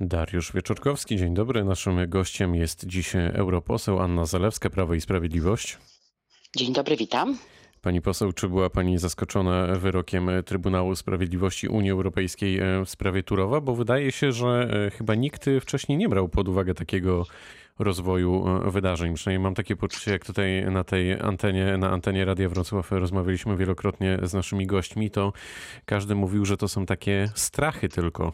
Dariusz Wieczorkowski, dzień dobry. Naszym gościem jest dziś europoseł Anna Zalewska, Prawo i Sprawiedliwość. Dzień dobry, witam. Pani poseł, czy była Pani zaskoczona wyrokiem Trybunału Sprawiedliwości Unii Europejskiej e, w sprawie Turowa? Bo wydaje się, że e, chyba nikt wcześniej nie brał pod uwagę takiego rozwoju e, wydarzeń. Przynajmniej mam takie poczucie, jak tutaj na tej antenie, na antenie Radia Wrocław rozmawialiśmy wielokrotnie z naszymi gośćmi, to każdy mówił, że to są takie strachy tylko.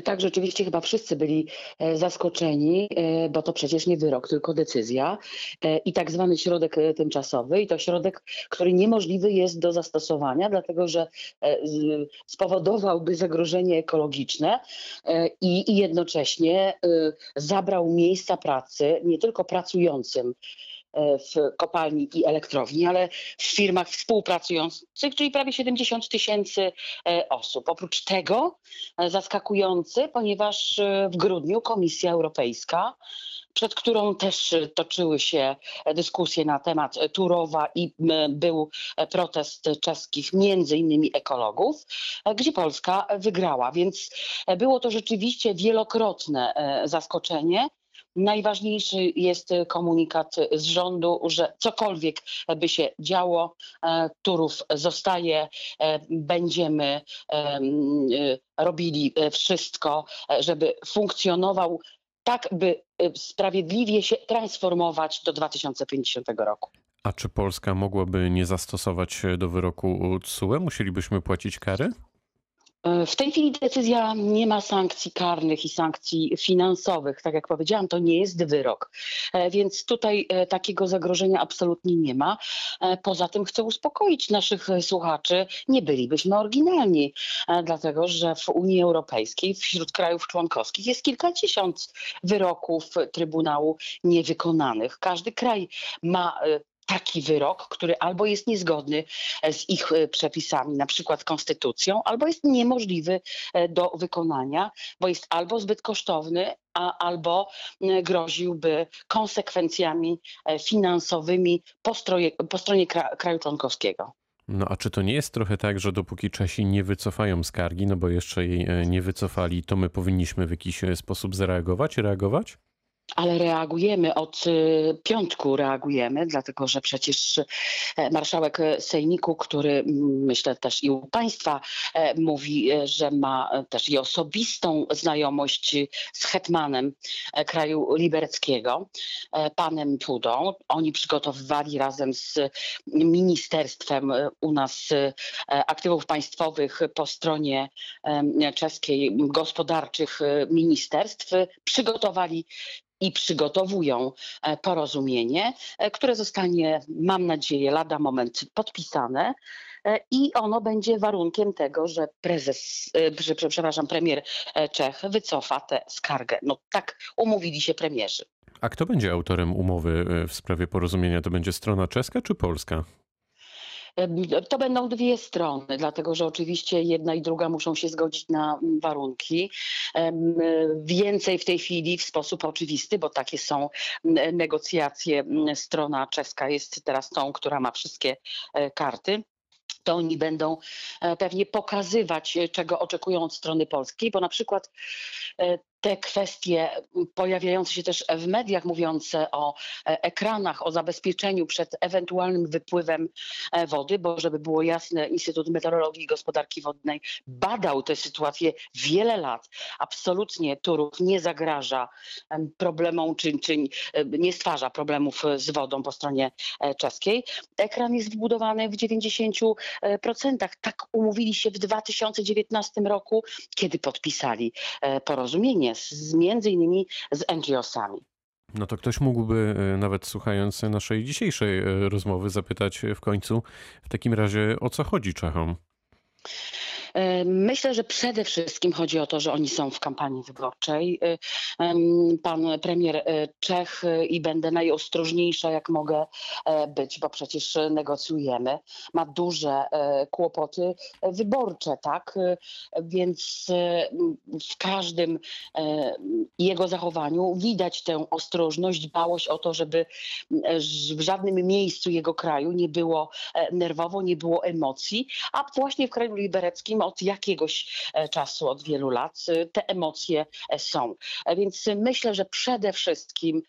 Tak, rzeczywiście chyba wszyscy byli e, zaskoczeni, e, bo to przecież nie wyrok, tylko decyzja. E, i tak zwany środek tymczasowy. I to środek, który niemożliwy jest do zastosowania, dlatego że spowodowałby zagrożenie ekologiczne i jednocześnie zabrał miejsca pracy nie tylko pracującym, w kopalni i elektrowni, ale w firmach współpracujących, czyli prawie 70 tysięcy e, osób. Oprócz tego e, zaskakujący, ponieważ w grudniu Komisja Europejska przed którą też toczyły się dyskusje na temat Turowa i był protest czeskich, między innymi ekologów, gdzie Polska wygrała. Więc było to rzeczywiście wielokrotne zaskoczenie Najważniejszy jest komunikat z rządu, że cokolwiek by się działo, e, Turów zostaje, e, będziemy e, robili wszystko, żeby funkcjonował tak, by sprawiedliwie się transformować do 2050 roku. A czy Polska mogłaby nie zastosować do wyroku TSUE? Musielibyśmy płacić kary? E, w tej chwili decyzja nie ma sankcji karnych i sankcji finansowych. Tak jak powiedziałam, to nie jest wyrok, e, więc tutaj e, takiego zagrożenia absolutnie nie ma. Poza tym chcę uspokoić naszych słuchaczy, nie bylibyśmy oryginalni, dlatego że w Unii Europejskiej wśród krajów członkowskich jest kilkadziesiąt wyroków Trybunału niewykonanych. Każdy kraj ma taki wyrok, który albo jest niezgodny e, z ich e, przepisami, na przykład konstytucją, albo jest niemożliwy e, do wykonania, bo jest albo zbyt kosztowny, a, albo groziłby konsekwencjami finansowymi po, stroje, po stronie kraju członkowskiego. No a czy to nie jest trochę tak, że dopóki Czesi nie wycofają skargi, no bo jeszcze jej nie wycofali, to my powinniśmy w jakiś sposób zareagować, reagować? Ale reagujemy od y, piątku, reagujemy, dlatego że przecież e, marszałek Sejmiku, który myślę też i u Państwa e, mówi, e, że ma też i osobistą znajomość z hetmanem kraju libereckiego, panem Pudą. Oni przygotowywali razem z ministerstwem u nas aktywów państwowych po stronie czeskiej gospodarczych ministerstw, przygotowali i przygotowują e, porozumienie, e, które zostanie, mam nadzieję, lada moment podpisane. E, I ono będzie warunkiem tego, że prezes, przepraszam, premier Czech wycofa tę skargę. No tak umówili się premierzy. A kto będzie autorem umowy w sprawie porozumienia? To będzie strona czeska czy polska? To będą dwie strony, dlatego że oczywiście jedna i druga muszą się zgodzić na mm, warunki. Więcej w tej chwili w sposób oczywisty, bo takie są negocjacje. Strona czeska jest teraz tą, która ma wszystkie e, karty to oni będą e, pewnie pokazywać, e, czego oczekują od strony polskiej, bo na przykład te kwestie pojawiające się też w mediach, mówiące o e, ekranach, o zabezpieczeniu przed ewentualnym wypływem e, wody, bo żeby było jasne, Instytut Meteorologii i Gospodarki Wodnej badał tę sytuację wiele lat. Absolutnie Turów nie zagraża problemom, czy, czy nie stwarza problemów z wodą po stronie e, czeskiej. Ekran jest wbudowany w 90%. Tak umówili się w 2019 roku, kiedy podpisali porozumienie z, między innymi z NGO-sami. No to ktoś mógłby, e, nawet słuchając naszej dzisiejszej e, rozmowy, zapytać w końcu w takim razie o co chodzi Czechom? E, myślę, że przede wszystkim chodzi o to, że oni są w kampanii wyborczej. Pan premier Czech i będę najostrożniejsza, jak mogę być, bo przecież negocjujemy, ma duże kłopoty wyborcze, tak? Więc w każdym jego zachowaniu widać tę ostrożność, dbałość o to, żeby w żadnym miejscu jego kraju nie było nerwowo, nie było emocji, a właśnie w kraju libereckim od jakiegoś czasu, od wielu lat te emocje są. Więc myślę, że przede wszystkim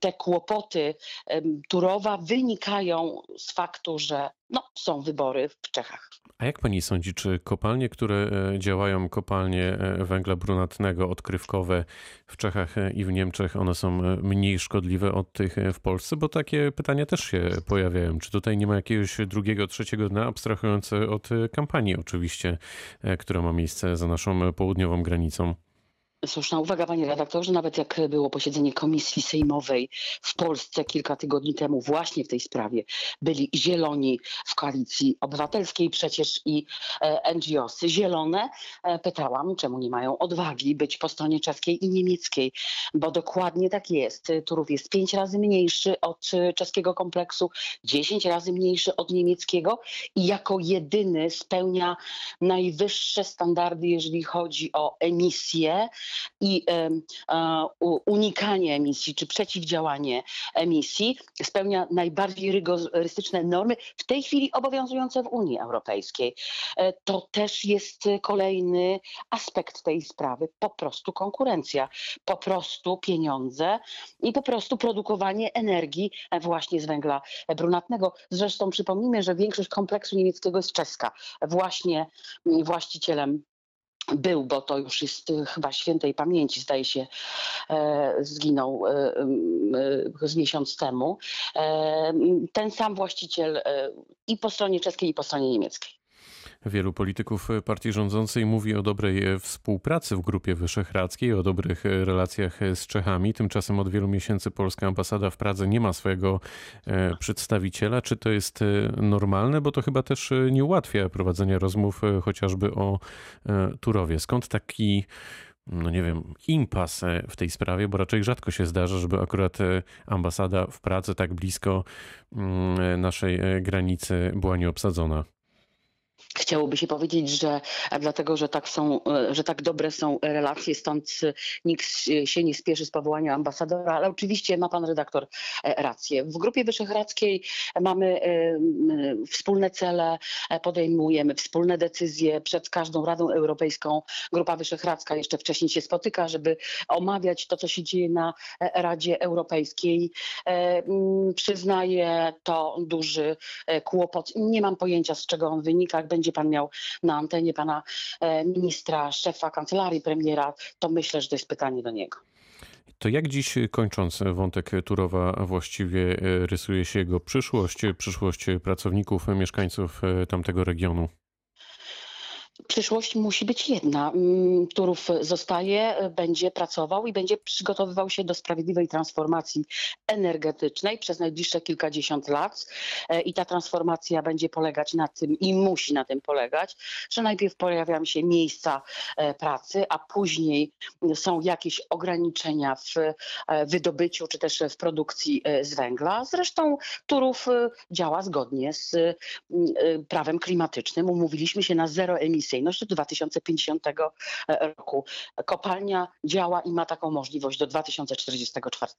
te kłopoty Turowa wynikają z faktu, że no, są wybory w Czechach. A jak pani sądzi, czy kopalnie, które e, działają, kopalnie e, węgla brunatnego, odkrywkowe w Czechach e, i w Niemczech, one są mniej szkodliwe od tych w Polsce? Bo takie pytania też się pojawiają. Czy tutaj nie ma jakiegoś drugiego, trzeciego dna, abstrahujące od kampanii oczywiście, która ma miejsce za naszą południową granicą? Słuszna uwaga, panie redaktorze. Nawet jak było posiedzenie komisji sejmowej w Polsce kilka tygodni temu, właśnie w tej sprawie, byli zieloni w koalicji obywatelskiej, przecież i e, NGOsy zielone. E, pytałam, czemu nie mają odwagi być po stronie czeskiej i niemieckiej, bo dokładnie tak jest. Turów jest pięć razy mniejszy od czeskiego kompleksu, dziesięć razy mniejszy od niemieckiego i jako jedyny spełnia najwyższe standardy, jeżeli chodzi o emisje i unikanie emisji czy przeciwdziałanie emisji spełnia najbardziej rygorystyczne normy w tej chwili obowiązujące w Unii Europejskiej. E, to też jest kolejny aspekt tej sprawy, po prostu konkurencja, po prostu pieniądze i po prostu produkowanie energii właśnie z węgla brunatnego. Zresztą przypomnijmy, że większość kompleksu niemieckiego jest czeska. Właśnie właścicielem był, bo to już jest y, chyba świętej pamięci, zdaje się, e, zginął e, z miesiąc temu. E, ten sam właściciel i po stronie czeskiej, i po stronie niemieckiej. Wielu polityków partii rządzącej mówi o dobrej współpracy w Grupie Wyszehradzkiej, o dobrych relacjach z Czechami. Tymczasem od wielu miesięcy polska ambasada w Pradze nie ma swojego e, przedstawiciela. Czy to jest e, normalne? Bo to chyba też e, nie ułatwia prowadzenia rozmów chociażby o Turowie. Skąd taki no nie wiem, impas w tej sprawie, bo raczej rzadko się zdarza, żeby akurat ambasada w Pradze tak blisko mm, naszej granicy była nieobsadzona. Chciałoby się powiedzieć, że dlatego, że tak, są, e, że tak dobre są relacje, stąd nikt się nie spieszy z powołaniem ambasadora, ale oczywiście ma pan redaktor e, rację. W Grupie Wyszehradzkiej mamy e, wspólne cele, podejmujemy wspólne decyzje przed każdą Radą Europejską. Grupa Wyszehradzka jeszcze wcześniej się spotyka, żeby omawiać to, co się dzieje na Radzie Europejskiej. Przyznaję to duży kłopot. Nie mam pojęcia, z czego on wynika. Będzie będzie pan miał na antenie pana e, ministra, szefa kancelarii premiera, to myślę, że to jest pytanie do niego. To jak dziś, kończąc wątek Turowa, właściwie e, rysuje się jego przyszłość, przyszłość pracowników, mieszkańców e, tamtego regionu? Przyszłość musi być jedna. Mm, Turów zostaje, będzie pracował i będzie przygotowywał się do sprawiedliwej transformacji energetycznej przez najbliższe kilkadziesiąt lat. E, I ta transformacja będzie polegać na tym i musi na tym polegać, że najpierw pojawiają się miejsca e, pracy, a później są jakieś ograniczenia w e, wydobyciu czy też w produkcji z węgla. Zresztą Turów działa zgodnie z prawem klimatycznym. Umówiliśmy się na zero emisji emisyjność do 2050 roku. Kopalnia działa i ma taką możliwość do 2044.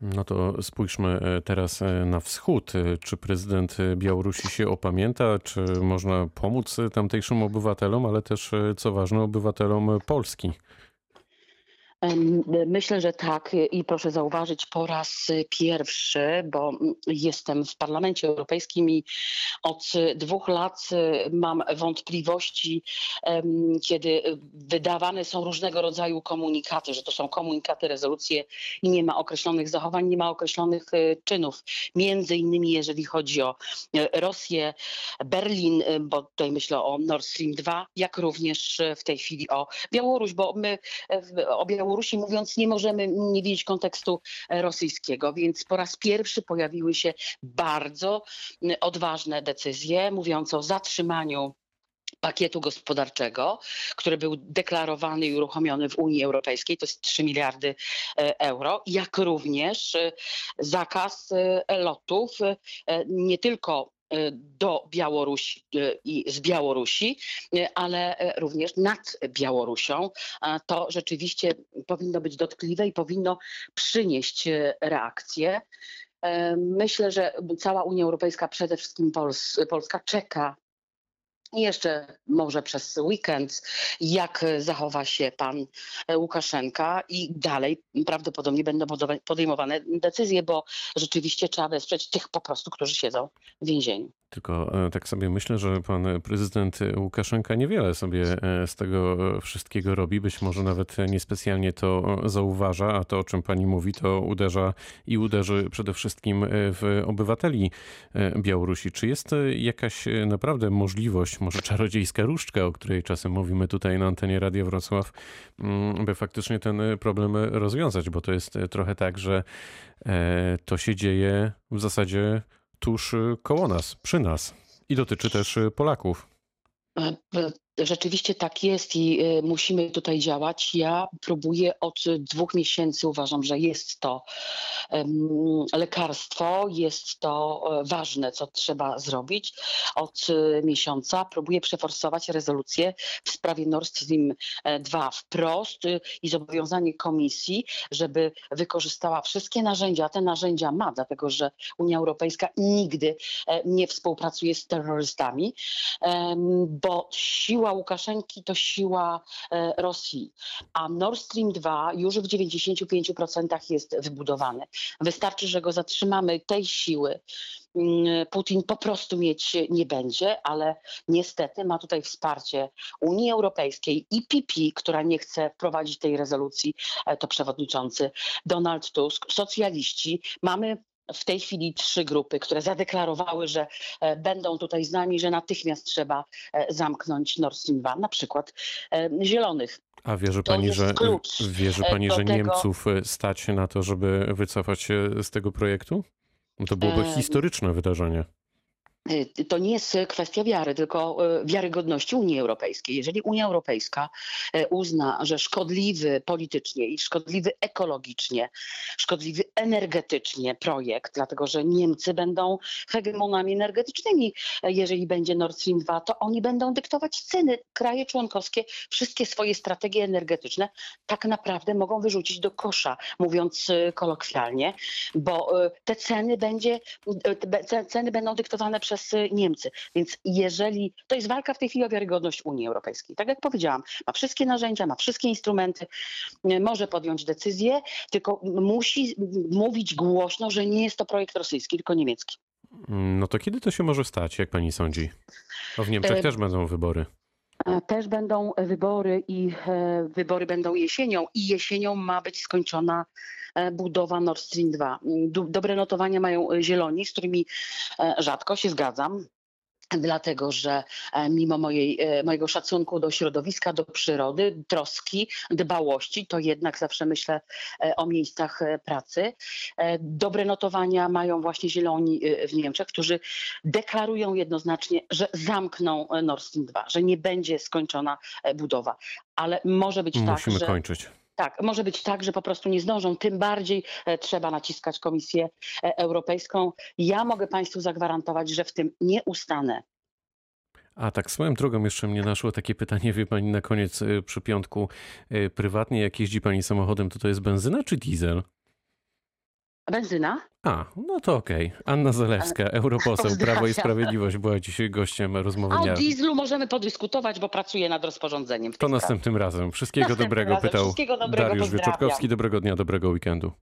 No to spójrzmy e, teraz e, na wschód. E, czy prezydent Białorusi się opamięta? Czy można pomóc tamtejszym obywatelom, ale też, co ważne, obywatelom Polski? Myślę, że tak i proszę zauważyć po raz pierwszy, bo jestem w Parlamencie Europejskim i od dwóch lat mam wątpliwości, kiedy wydawane są różnego rodzaju komunikaty, że to są komunikaty, rezolucje i nie ma określonych zachowań, nie ma określonych e, czynów. Między innymi jeżeli chodzi o e, Rosję, Berlin, bo tutaj myślę o Nord Stream 2, jak również w tej chwili o Białoruś, bo my o Białorusi Białorusi mówiąc, nie możemy nie widzieć kontekstu e, rosyjskiego, więc po raz pierwszy pojawiły się bardzo odważne decyzje mówiące o zatrzymaniu pakietu gospodarczego, który był deklarowany i uruchomiony w Unii Europejskiej, to jest 3 miliardy e, euro, jak również e, zakaz lotów nie tylko do Białorusi i z Białorusi, ale również nad Białorusią. To rzeczywiście powinno być dotkliwe i powinno przynieść reakcję. Myślę, że cała Unia Europejska, przede wszystkim Pols Polska, czeka jeszcze może przez weekend, jak zachowa się pan Łukaszenka i dalej prawdopodobnie będą podejmowane decyzje, bo rzeczywiście trzeba wesprzeć tych po prostu, którzy siedzą w więzieniu. Tylko e, tak sobie myślę, że pan prezydent Łukaszenka niewiele sobie e, z tego wszystkiego robi. Być może nawet niespecjalnie to zauważa, a to, o czym pani mówi, to uderza i uderzy przede wszystkim w obywateli e, Białorusi. Czy jest jakaś naprawdę możliwość, może czarodziejska różdżka, o której czasem mówimy tutaj na antenie Radia Wrocław, mm, by faktycznie ten problem rozwiązać? Bo to jest trochę tak, że to się dzieje w zasadzie tuż koło nas, przy nas i dotyczy też Polaków. Rzeczywiście tak jest i y, musimy tutaj działać. Ja próbuję od dwóch miesięcy, uważam, że jest to lekarstwo, jest to e, ważne, co trzeba zrobić. Od y, miesiąca próbuję przeforsować rezolucję w sprawie Nord Stream 2 e, wprost y, i zobowiązanie komisji, żeby wykorzystała wszystkie narzędzia. Te narzędzia ma, dlatego że Unia Europejska nigdy e, nie współpracuje z terrorystami, bo siła siła Łukaszenki to siła e, Rosji, a Nord Stream 2 już w 95% jest wybudowany. Wystarczy, że go zatrzymamy, tej siły. Mm, Putin po prostu mieć nie będzie, ale niestety ma tutaj wsparcie Unii Europejskiej i PP, która nie chce wprowadzić tej rezolucji, e, to przewodniczący Donald Tusk, socjaliści. Mamy w tej chwili trzy grupy, które zadeklarowały, że e, będą tutaj z nami, że natychmiast trzeba e, zamknąć Nord Stream 2, na przykład e, Zielonych. A wierzy pani, że, wierzy pani, że tego... Niemców stać na to, żeby wycofać się z tego projektu? To byłoby historyczne wydarzenie. Y, to nie jest kwestia wiary, tylko y, wiarygodności Unii Europejskiej. Jeżeli Unia Europejska y, uzna, że szkodliwy politycznie i szkodliwy ekologicznie, szkodliwy energetycznie projekt, dlatego że Niemcy będą hegemonami energetycznymi, jeżeli będzie Nord Stream 2, to oni będą dyktować ceny. Kraje członkowskie wszystkie swoje strategie energetyczne tak naprawdę mogą wyrzucić do kosza, mówiąc kolokwialnie, bo te ceny będzie, te ceny będą dyktowane przez przez Niemcy. Więc jeżeli to jest walka w tej chwili o wiarygodność Unii Europejskiej, tak jak powiedziałam, ma wszystkie narzędzia, ma wszystkie instrumenty, może podjąć decyzję, tylko musi mówić głośno, że nie jest to projekt rosyjski, tylko niemiecki. No to kiedy to się może stać, jak pani sądzi? Bo w Niemczech e... też będą wybory. E, też będą wybory i e, wybory będą jesienią i jesienią ma być skończona e, budowa Nord Stream 2. Dobre notowania mają zieloni, z którymi rzadko się zgadzam dlatego że e, mimo mojej, e, mojego szacunku do środowiska, do przyrody, troski, dbałości, to jednak zawsze myślę e, o miejscach pracy. Dobre notowania mają właśnie zieloni w Niemczech, którzy deklarują jednoznacznie, że zamkną Nord Stream 2, że nie będzie skończona budowa. Ale może być Musimy tak, że... Musimy kończyć. Tak, może być tak, że po prostu nie zdążą, tym bardziej e, trzeba naciskać Komisję e, Europejską. Ja mogę Państwu zagwarantować, że w tym nie ustanę. A tak swoją drogą jeszcze mnie naszło takie pytanie, wie pani, na koniec e, przy piątku. Prywatnie jak jeździ pani samochodem, to to jest benzyna czy diesel? Benzyna? A, no to okej. Anna Zalewska, europoseł Prawo i Sprawiedliwość była dzisiaj gościem rozmowy A o dieslu możemy podyskutować, bo pracuję nad rozporządzeniem. To następnym razem. Wszystkiego następnym dobrego, razem. pytał Wszystkiego dobrego, Dariusz Wieczorkowski. Dobrego dnia, dobrego weekendu.